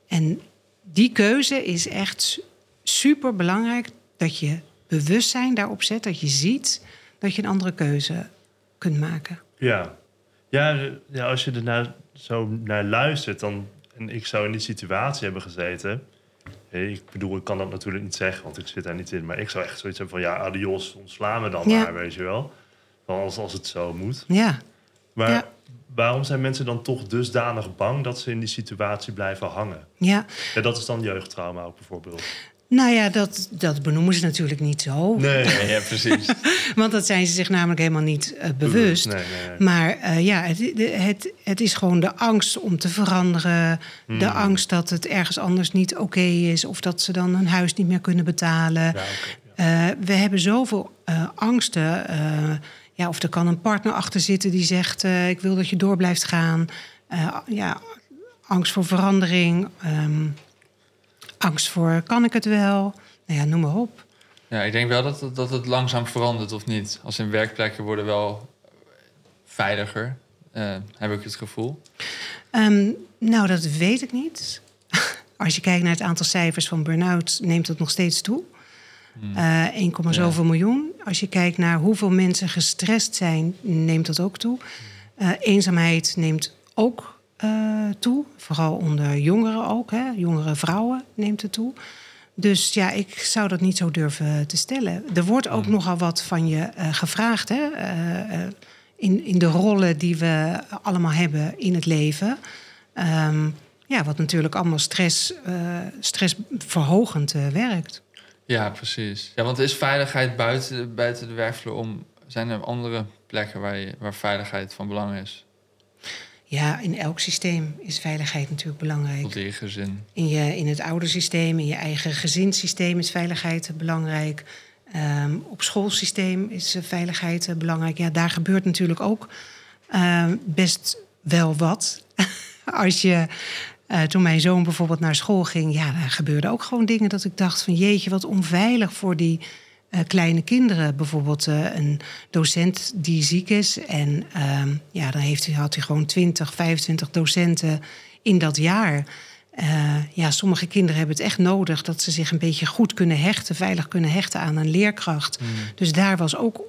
En die keuze is echt super belangrijk dat je bewustzijn daarop zet, dat je ziet dat je een andere keuze kunt maken. Ja, Ja, ja als je er naar, zo naar luistert, dan, en ik zou in die situatie hebben gezeten. Ik bedoel, ik kan dat natuurlijk niet zeggen, want ik zit daar niet in. Maar ik zou echt zoiets hebben van, ja, adios, ontslaan me dan maar, weet je wel. Als, als het zo moet. Ja. Maar waarom zijn mensen dan toch dusdanig bang dat ze in die situatie blijven hangen? Ja. ja dat is dan jeugdtrauma ook bijvoorbeeld. Nou ja, dat, dat benoemen ze natuurlijk niet zo. Nee, ja, precies. Want dat zijn ze zich namelijk helemaal niet uh, bewust. Nee, nee, maar uh, ja, het, het, het is gewoon de angst om te veranderen. Hmm. De angst dat het ergens anders niet oké is. Of dat ze dan een huis niet meer kunnen betalen. Ja, okay, uh, we hebben zoveel angsten. Ja, of er kan een partner achter zitten die zegt... ik wil dat je door blijft gaan. ja, angst voor verandering... Um, angst voor kan ik het wel? Nou ja, noem maar op. Ja, ik denk wel dat het, dat het langzaam verandert of niet. Als in werkplekken worden wel veiliger, uh, heb ik het gevoel. Um, nou, dat weet ik niet. Als je kijkt naar het aantal cijfers van burn-out, neemt het nog steeds toe. Hmm. Uh, 1, ja. zoveel miljoen. Als je kijkt naar hoeveel mensen gestrest zijn, neemt dat ook toe. Uh, eenzaamheid neemt ook uh, toe. Vooral onder jongeren ook. Hè. Jongere vrouwen neemt het toe. Dus ja, ik zou dat niet zo durven te stellen. Er wordt ook hmm. nogal wat van je uh, gevraagd. Hè? Uh, in, in de rollen die we allemaal hebben in het leven. Um, ja, wat natuurlijk allemaal stress, stressverhogend werkt. Ja, precies. Ja, want is veiligheid buiten, buiten de werkvloer om... Zijn er andere plekken waar, je, waar veiligheid van belang is? Ja, in elk systeem is veiligheid natuurlijk belangrijk. Tot in je gezin. In, je, in het oudersysteem, in je eigen gezinssysteem is veiligheid belangrijk. Um, op schoolsysteem is veiligheid belangrijk. Ja, daar gebeurt natuurlijk ook uh, best wel wat. Als je, uh, toen mijn zoon bijvoorbeeld naar school ging, ja, daar gebeurden ook gewoon dingen dat ik dacht van jeetje, wat onveilig voor die uh, kleine kinderen. Bijvoorbeeld uh, een docent die ziek is. En uh, ja, dan heeft hij, had hij gewoon 20, 25 docenten in dat jaar. Ja, sommige kinderen hebben het echt nodig dat ze zich een beetje goed kunnen hechten, veilig kunnen hechten aan een leerkracht. Mm. Dus daar was ook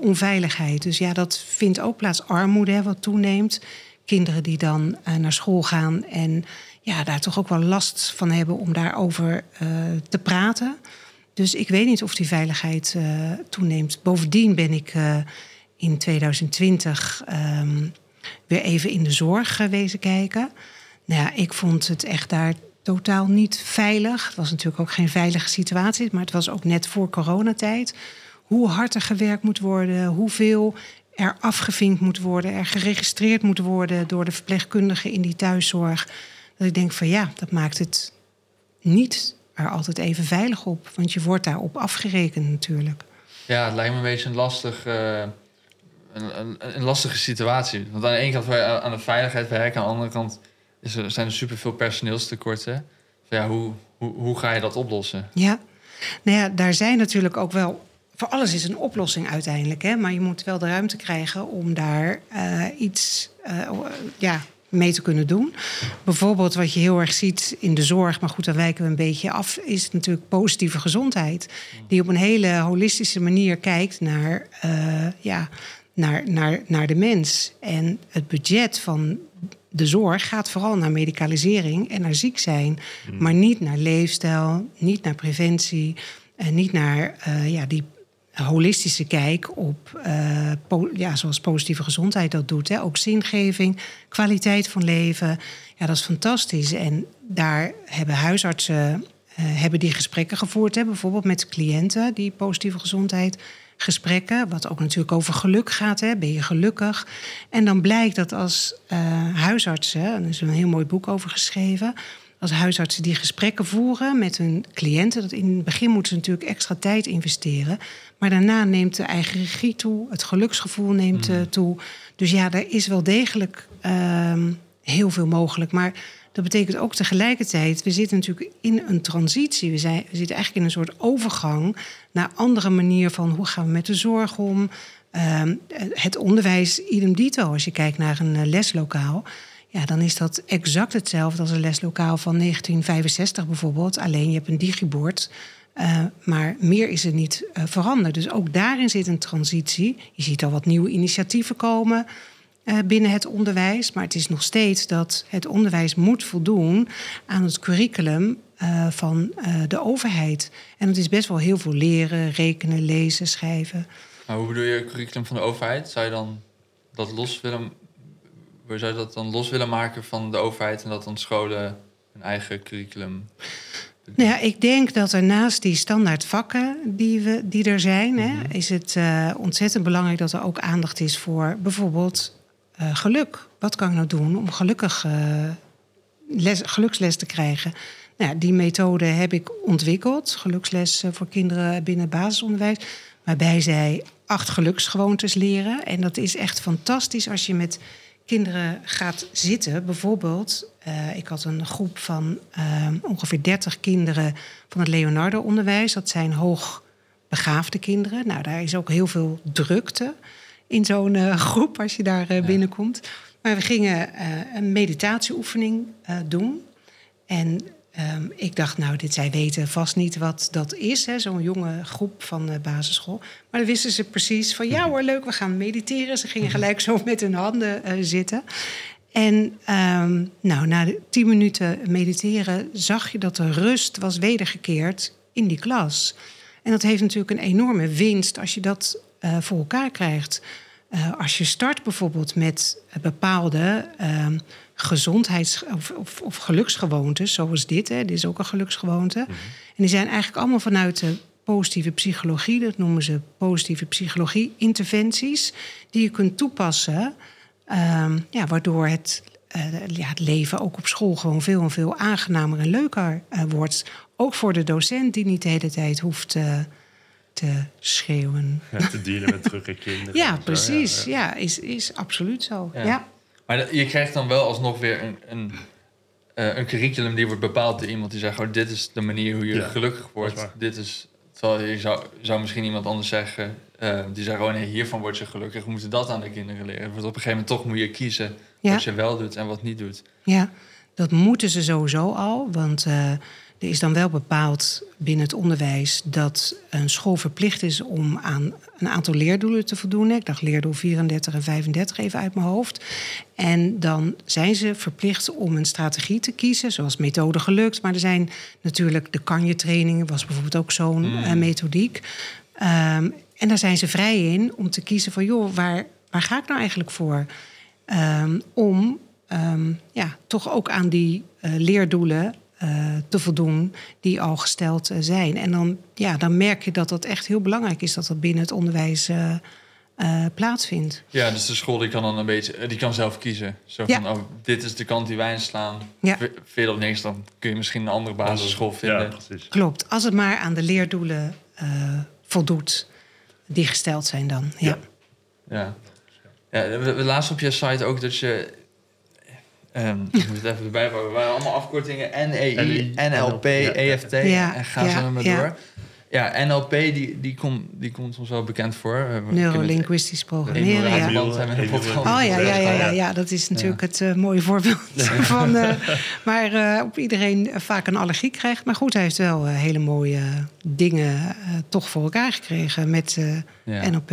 onveiligheid. Dus ja, dat vindt ook plaats. Armoede, hè, wat toeneemt. Kinderen die dan naar school gaan en ja, daar toch ook wel last van hebben om daarover te praten. Dus ik weet niet of die veiligheid uh, toeneemt. Bovendien ben ik in 2020 um, ehm, weer even in de zorg gewezen kijken. Nou ja, ik vond het echt daar totaal niet veilig. Het was natuurlijk ook geen veilige situatie, maar het was ook net voor coronatijd. Hoe hard er gewerkt moet worden, hoeveel er afgevinkt moet worden, er geregistreerd moet worden door de verpleegkundigen in die thuiszorg. Dat ik denk van ja, dat maakt het niet er altijd even veilig op. Want je wordt daarop afgerekend natuurlijk. Ja, het lijkt me een beetje een, lastig, uh, een, een, een, lastige situatie. Want aan de ene kant wil je aan de veiligheid werken... aan de andere kant is er, zijn er superveel personeelstekorten. Ja, hoe, hoe, hoe ga je dat oplossen? Ja, nou ja, daar zijn natuurlijk ook wel... Voor alles is een oplossing uiteindelijk, hè? maar je moet wel de ruimte krijgen om daar uh, iets uh, ja, mee te kunnen doen. Bijvoorbeeld wat je heel erg ziet in de zorg, maar goed, daar wijken we een beetje af, is natuurlijk positieve gezondheid. Die op een hele holistische manier kijkt naar, uh, ja, naar, naar, naar de mens. En het budget van de zorg gaat vooral naar medicalisering en naar ziek zijn, hmm. maar niet naar leefstijl, niet naar preventie. En niet naar uh, ja, die holistische kijk op, uh, ja, zoals positieve gezondheid dat doet. Hè. Ook zingeving, kwaliteit van leven. Ja, dat is fantastisch. En daar hebben huisartsen uh, hebben die gesprekken gevoerd. Hè, bijvoorbeeld met cliënten die positieve gezondheid gesprekken. Wat ook natuurlijk over geluk gaat. Hè. Ben je gelukkig? En dan blijkt dat als uh, huisartsen, er is een heel mooi boek over geschreven als huisartsen die gesprekken voeren met hun cliënten. Dat in het begin moeten ze natuurlijk extra tijd investeren. Maar daarna neemt de eigen regie toe, het geluksgevoel neemt mm. toe. Dus ja, er is wel degelijk uh, heel veel mogelijk. Maar dat betekent ook tegelijkertijd, we zitten natuurlijk in een transitie. We, zijn, we zitten eigenlijk in een soort overgang naar andere manier van hoe gaan we met de zorg om. Uh, het onderwijs, idem dito, als je kijkt naar een uh, leslokaal. Ja, dan is dat exact hetzelfde als een leslokaal van 1965 bijvoorbeeld. Alleen je hebt een digibord. Uh, maar meer is er niet uh, veranderd. Dus ook daarin zit een transitie. Je ziet al wat nieuwe initiatieven komen. binnen het onderwijs. Maar het is nog steeds dat het onderwijs moet voldoen aan het curriculum van de overheid. En dat is best wel heel veel leren, rekenen, lezen, schrijven. Maar hoe bedoel je curriculum van de overheid? Zou je dan dat los willen, zou je dat dan los willen maken van de overheid en dat dan scholen een eigen curriculum nou ja, ik denk dat er naast die standaard vakken die, we, die er zijn, hè, mhm. is het uh, ontzettend belangrijk dat er ook aandacht is voor bijvoorbeeld uh, geluk. Wat kan ik nou doen om gelukkig uh, les, geluksles te krijgen? Nou, die methode heb ik ontwikkeld, geluksles voor kinderen binnen basisonderwijs, waarbij zij acht geluksgewoontes leren. En dat is echt fantastisch als je met kinderen gaat zitten. Bijvoorbeeld, uh, ik had een groep van uh, ongeveer 30 kinderen van het Leonardo-onderwijs. Dat zijn hoogbegaafde kinderen. Nou, daar is ook heel veel drukte in zo'n uh, groep als je daar binnenkomt. Maar we gingen een meditatieoefening doen. En Um, ik dacht, nou, dit, zij weten vast niet wat dat is, zo'n jonge groep van de basisschool. Maar dan wisten ze precies van, ja hoor, leuk, we gaan mediteren. Ze gingen gelijk zo met hun handen uh, zitten. En um, nou, na tien minuten mediteren zag je dat de rust was wedergekeerd in die klas. En dat heeft natuurlijk een enorme winst als je dat uh, voor elkaar krijgt. Uh, als je start bijvoorbeeld met bepaalde uh, gezondheids- of, of, of, geluksgewoontes, zoals dit. Hè, dit is ook een geluksgewoonte. Mhm. En die zijn eigenlijk allemaal vanuit de positieve psychologie, dat noemen ze positieve psychologie-interventies, die je kunt toepassen, um, ja, waardoor het, uh, ja, het leven ook op school gewoon veel en veel aangenamer en leuker wordt. Ook voor de docent die niet de hele tijd hoeft te schreeuwen. Ja, te dealen met drukke kinderen. ja, precies. Ja, ja. is, is absoluut zo. ja. Maar je krijgt dan wel alsnog weer een, een, uh, een curriculum die wordt bepaald door iemand die zegt: oh, dit is de manier hoe je gelukkig wordt. Dit is. Terwijl je zou, zou misschien iemand anders zeggen, uh, die zegt: oh nee, hiervan word je gelukkig. We moeten dat aan de kinderen leren. Want op een gegeven moment toch moet je kiezen wat je wel doet en wat niet doet. Ja, dat moeten ze sowieso al. Want uh, er is dan wel bepaald binnen het onderwijs dat een school verplicht is om aan een aantal leerdoelen te voldoen. Ik dacht leerdoel 34 en 35 even uit mijn hoofd. En dan zijn ze verplicht om een strategie te kiezen, zoals methode gelukt. Maar er zijn natuurlijk de kanje-trainingen, was bijvoorbeeld ook zo'n mm. uh, methodiek. Um, en daar zijn ze vrij in om te kiezen van, joh, waar, waar ga ik nou eigenlijk voor? Um, om um, ja, toch ook aan die uh, leerdoelen te voldoen die al gesteld uh, zijn. En dan, ja, dan merk je dat dat echt heel belangrijk is dat dat binnen het onderwijs uh, plaatsvindt. Ja, dus de school die kan dan een beetje, die kan zelf kiezen. Zo van, ja. oh, dit is de kant die wij inslaan. Ja. Veel of niks, dan kun je misschien een andere basisschool vinden. Ja, precies. Klopt, als het maar aan de leerdoelen voldoet die gesteld zijn dan. Ja. Ja. ja. ja we, we lazen op je site ook dat je Um, ik moet het even erbij pakken. We waren allemaal afkortingen. NEI, NLP, EFT. Ja, en ga zo maar door. Ja, NLP die, die, kom, die komt ons wel bekend voor. Neurolinguistisch programmeren. Ja. Oh ja, ja, ja, ja, ja, dat is natuurlijk het uh, mooie voorbeeld. van, uh, maar uh, op iedereen vaak een allergie krijgt. Maar goed, hij heeft wel hele mooie dingen toch voor elkaar gekregen met NLP.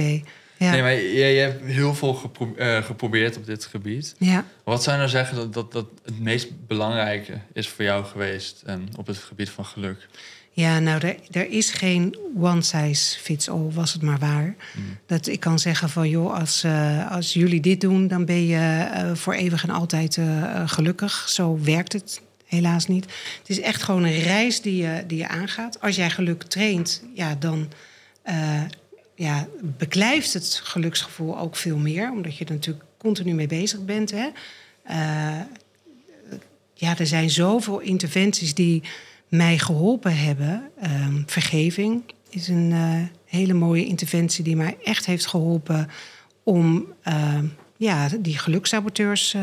Ja. Nee, maar hebt heel veel gepro uh, geprobeerd op dit gebied. Ja. Wat zou je nou zeggen dat, dat, dat het meest belangrijke is voor jou geweest op het gebied van geluk? Ja, nou, er, er is geen one size fits all, was het maar waar. Mm. Dat ik kan zeggen van, joh, als, uh, als jullie dit doen, dan ben je uh, voor eeuwig en altijd gelukkig. Zo werkt het helaas niet. Het is echt gewoon een reis die je, die je aangaat. Als jij geluk traint, ja, dan ja, beklijft het geluksgevoel ook veel meer, omdat je er natuurlijk continu mee bezig bent. Hè? Uh, ja, er zijn zoveel interventies die mij geholpen hebben. Uh, vergeving is een uh, hele mooie interventie die mij echt heeft geholpen om uh, ja, die gelukssaboteurs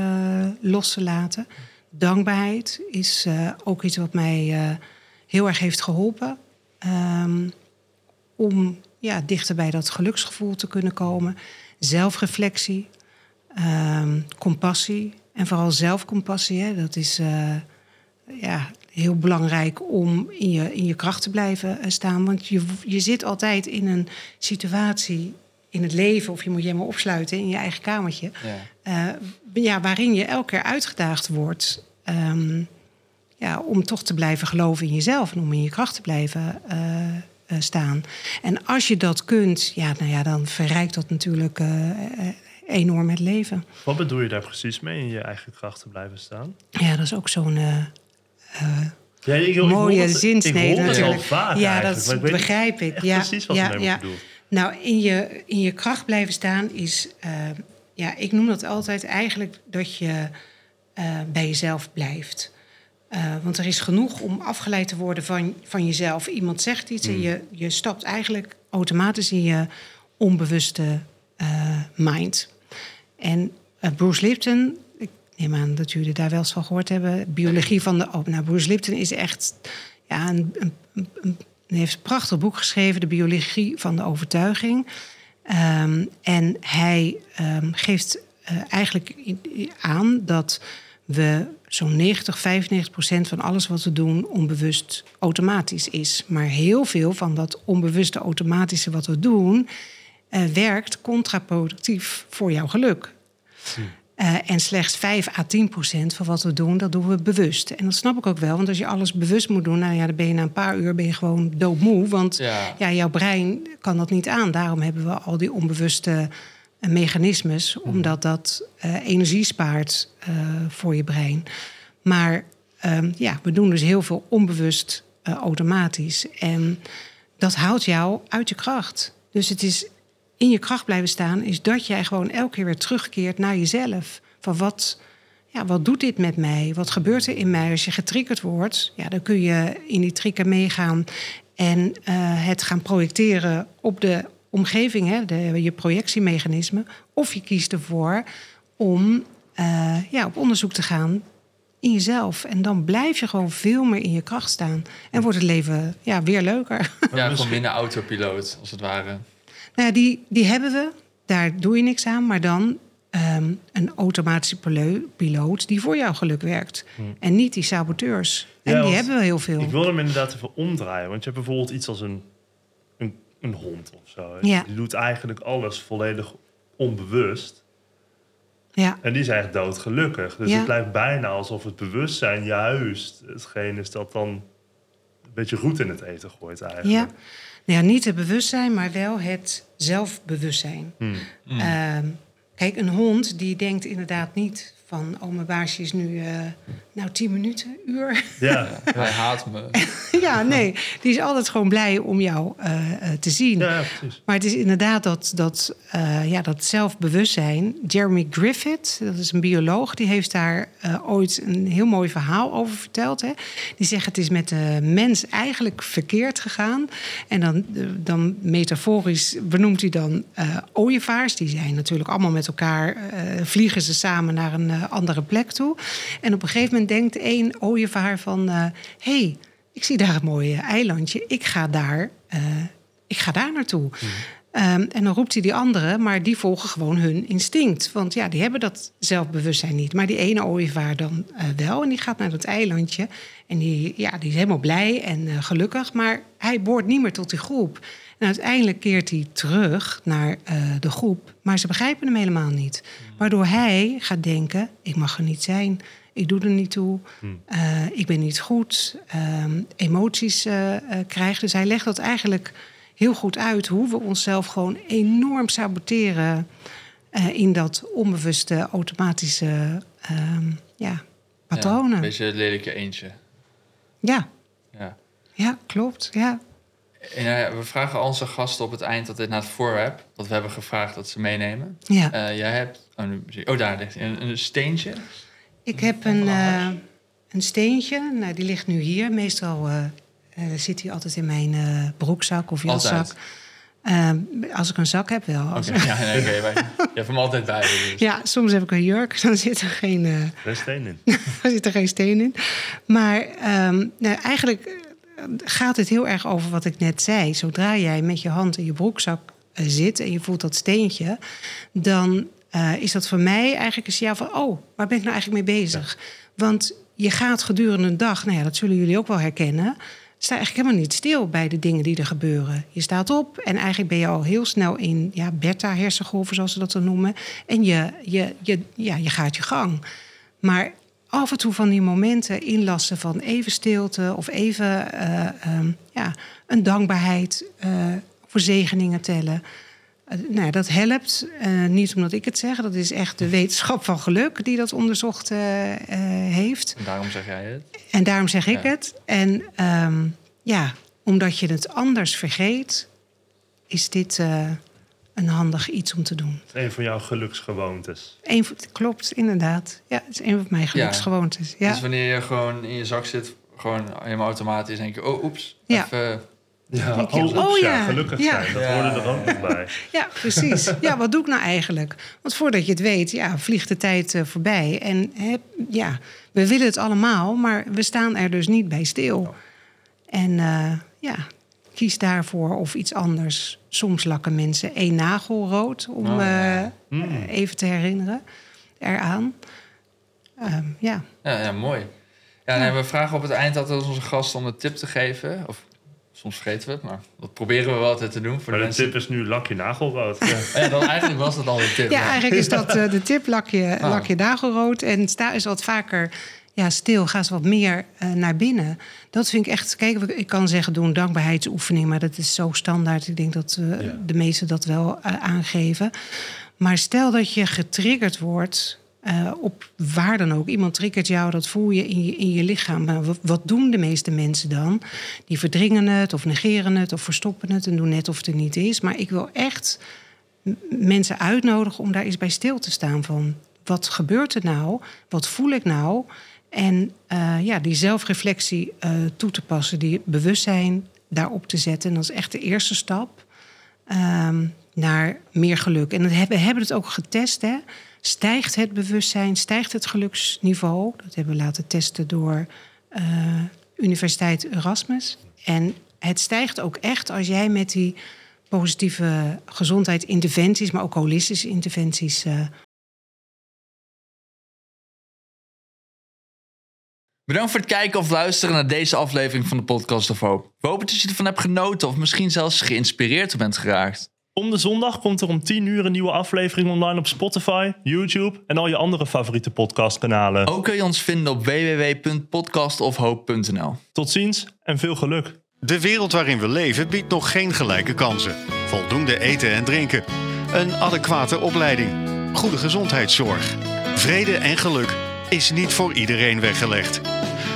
los te laten. Dankbaarheid is ook iets wat mij heel erg heeft geholpen. Um, om ja, dichter bij dat geluksgevoel te kunnen komen. Zelfreflectie, um, compassie en vooral zelfcompassie. Hè, dat is uh, ja, heel belangrijk om in je, in je kracht te blijven eh, staan. Want je, je zit altijd in een situatie in het leven, of je moet je helemaal opsluiten in je eigen kamertje. Ja. ja waarin je elke keer uitgedaagd wordt. Ehm, ja, om toch te blijven geloven in jezelf en om in je kracht te blijven staan. En als je dat kunt, ja, nou ja, dan verrijkt dat natuurlijk enorm het leven. Wat bedoel je daar precies mee in je eigen kracht te blijven staan? Ja, dat is ook zo'n ja, ik, mooie zinsnede natuurlijk. ja, dat begrijp ik. Ja, precies wat ja, je ja. bedoelt. Nou, in je, in je kracht blijven staan is... Uh, ja, ik noem dat altijd eigenlijk dat je uh, bij jezelf blijft. Uh, want er is genoeg om afgeleid te worden van, van jezelf. Iemand zegt iets en hmm. je, je stapt eigenlijk automatisch in je onbewuste mind. En Bruce Lipton neem aan dat jullie daar wel eens van gehoord hebben. Biologie van de. Oh, nou, Bruce Lipton is echt. Ja, een, een, een, heeft een prachtig boek geschreven, De Biologie van de Overtuiging. Um, en hij um, geeft eigenlijk aan dat we zo'n 90, 95 procent van alles wat we doen onbewust automatisch is. Maar heel veel van dat onbewuste automatische wat we doen, uh, werkt contraproductief voor jouw geluk. Hm. Uh, en slechts 5 à 10 procent van wat we doen, dat doen we bewust. En dat snap ik ook wel, want als je alles bewust moet doen, nou ja, dan ben je na een paar uur ben je gewoon doodmoe. Want ja. ja jouw brein kan dat niet aan. Daarom hebben we al die onbewuste mechanismes, mm. omdat dat uh, energie spaart voor je brein. Maar ehm, ja, we doen dus heel veel onbewust automatisch. En dat houdt jou uit je kracht. Dus het is in je kracht blijven staan, is dat jij gewoon elke keer weer terugkeert naar jezelf. Van wat, ja, wat doet dit met mij? Wat gebeurt er in mij als je getriggerd wordt? Ja, dan kun je in die trigger meegaan en uh, het gaan projecteren op de omgeving, hè, de, je projectiemechanisme. Of je kiest ervoor om uh, ja, op onderzoek te gaan in jezelf. En dan blijf je gewoon veel meer in je kracht staan. En wordt het leven ja, weer leuker. Ja, gewoon minder autopiloot, als het ware. Nou ja, die, die hebben we. Daar doe je niks aan. Maar dan um, een automatische piloot die voor jouw geluk werkt. Hmm. En niet die saboteurs. En die hebben we heel veel. Ik wil hem inderdaad even omdraaien. Want je hebt bijvoorbeeld iets als een, een, hond of zo. Ja. Die doet eigenlijk alles volledig onbewust. Ja. En die is eigenlijk doodgelukkig. Dus het lijkt bijna alsof het bewustzijn juist hetgeen is dat dan een beetje goed in het eten gooit eigenlijk. Ja. Nou ja, niet het bewustzijn, maar wel het zelfbewustzijn. Hmm. Ehm, kijk, een hond die denkt inderdaad niet van... oh, mijn baasje is nu uh, nou tien minuten, uur. Ja, hij haat me. ja, nee, die is altijd gewoon blij om jou uh, te zien. Ja, maar het is inderdaad dat, dat, uh, ja, dat zelfbewustzijn. Jeremy Griffith, dat is een bioloog... die heeft daar ooit een heel mooi verhaal over verteld. Hè. Die zegt het is met de mens eigenlijk verkeerd gegaan. En dan, dan metaforisch benoemt hij dan ooievaars. Die zijn natuurlijk allemaal met elkaar... vliegen ze samen naar een andere plek toe. En op een gegeven moment denkt één ooievaar van... hé, uh, hey, ik zie daar een mooi eilandje, ik ga daar, uh, ik ga daar naartoe. Mm. Um, en dan roept hij die anderen, maar die volgen gewoon hun instinct. Want ja, die hebben dat zelfbewustzijn niet. Maar die ene ooievaar dan uh, wel. En die gaat naar dat eilandje. En die, ja, die is helemaal blij en uh, gelukkig. Maar hij behoort niet meer tot die groep. En uiteindelijk keert hij terug naar uh, de groep. Maar ze begrijpen hem helemaal niet. Mm. Waardoor hij gaat denken: ik mag er niet zijn. Ik doe er niet toe. Hmm. Ik ben niet goed. Uh, emoties krijgen. Dus hij legt dat eigenlijk heel goed uit. Hoe we onszelf gewoon enorm saboteren. in dat onbewuste automatische ehm, ja, patronen. Ja, een beetje het lelijke eentje. Ja. Ja, ja klopt. Ja. En, we vragen onze gasten op het eind dat dit naar het voorwerp... dat we hebben gevraagd dat ze meenemen. Ja. jij hebt... Oh, nu, oh daar ligt een, een steentje. Ik heb een, een steentje. Nou, die ligt nu hier. Meestal zit hij altijd in mijn broekzak of jaszak. Ehm, als ik een zak heb wel. Oké, okay, ja, nee, okay, je hebt hem altijd bij Dus. Ja, soms heb ik een jurk, dan zit er geen... er steen in. er zit er geen steen in. Maar um, nou, eigenlijk gaat het heel erg over wat ik net zei. Zodra jij met je hand in je broekzak zit en je voelt dat steentje... dan uh, is dat voor mij eigenlijk een signaal van... oh, waar ben ik nou eigenlijk mee bezig? Want je gaat gedurende een dag, nou ja, dat zullen jullie ook wel herkennen... sta eigenlijk helemaal niet stil bij de dingen die er gebeuren. Je staat op en eigenlijk ben je al heel snel in ja, beta-hersengolven, zoals ze dat dan noemen. En je, je, je, ja, je gaat je gang. Maar af en toe van die momenten inlassen van even stilte of even uh, um, ja, een dankbaarheid uh, voor zegeningen tellen. Nou, dat helpt. niet omdat ik het zeg, dat is echt de wetenschap van geluk die dat onderzocht heeft. En daarom zeg jij het? En daarom zeg ik het. En um, ja, omdat je het anders vergeet, is dit een handig iets om te doen. Een van jouw geluksgewoontes. Een, klopt, inderdaad. Ja, het is een van mijn geluksgewoontes. Ja. Dus wanneer je gewoon in je zak zit, gewoon helemaal automatisch denk je, oh, oeps, ja. even... Ja, oh, oh, ja. gelukkig zijn. Dat hoorde er ook nog bij. Ja, precies. Ja, wat doe ik nou eigenlijk? Want voordat je het weet, ja, vliegt de tijd uh, voorbij. En ja, we willen het allemaal, maar we staan er dus niet bij stil. En uh, ja, kies daarvoor of iets anders. Soms lakken mensen één nagel rood, om oh, eh, hmm. even te herinneren eraan. Uh, ja. ja. Ja, mooi. Ja, nee, we vragen op het eind altijd onze gasten om een tip te geven. Of soms vergeten we het, maar dat proberen we wel altijd te doen. Voor maar de, tip is nu lak je nagelrood. Ja. ja, dan, eigenlijk was dat al de tip. Ja, eigenlijk is dat uh, de tip, lak je, ah. lak je nagelrood. En sta is wat vaker ja, stil, ga eens wat meer uh, naar binnen. Dat vind ik echt. Kijk, ik kan zeggen, doe een dankbaarheidsoefening, maar dat is zo standaard. Ik denk dat uh, de meesten dat wel uh, aangeven. Maar stel dat je getriggerd wordt. Op waar dan ook. Iemand triggert jou, dat voel je in je, in je lichaam. Maar wat, doen de meeste mensen dan? Die verdringen het, of negeren het, of verstoppen het en doen net of het er niet is. Maar ik wil echt mensen uitnodigen om daar eens bij stil te staan van wat gebeurt er nou? Wat voel ik nou? En uh, ja, die zelfreflectie uh, toe te passen, die bewustzijn daarop te zetten. En dat is echt de eerste stap um, naar meer geluk. En we hebben het ook getest. Hè? Stijgt het bewustzijn, stijgt het geluksniveau? Dat hebben we laten testen door uh, Universiteit Erasmus. En het stijgt ook echt als jij met die positieve gezondheidsinterventies, maar ook holistische interventies Bedankt voor het kijken of luisteren naar deze aflevering van de Podcast of Hoop. We hopen dat je ervan hebt genoten of misschien zelfs geïnspireerd bent geraakt. Om de zondag komt er om 10 uur een nieuwe aflevering online op Spotify, YouTube en al je andere favoriete podcastkanalen. Ook kun je ons vinden op www.podcastofhoop.nl. Tot ziens en veel geluk. De wereld waarin we leven biedt nog geen gelijke kansen. Voldoende eten en drinken. Een adequate opleiding. Goede gezondheidszorg. Vrede en geluk is niet voor iedereen weggelegd.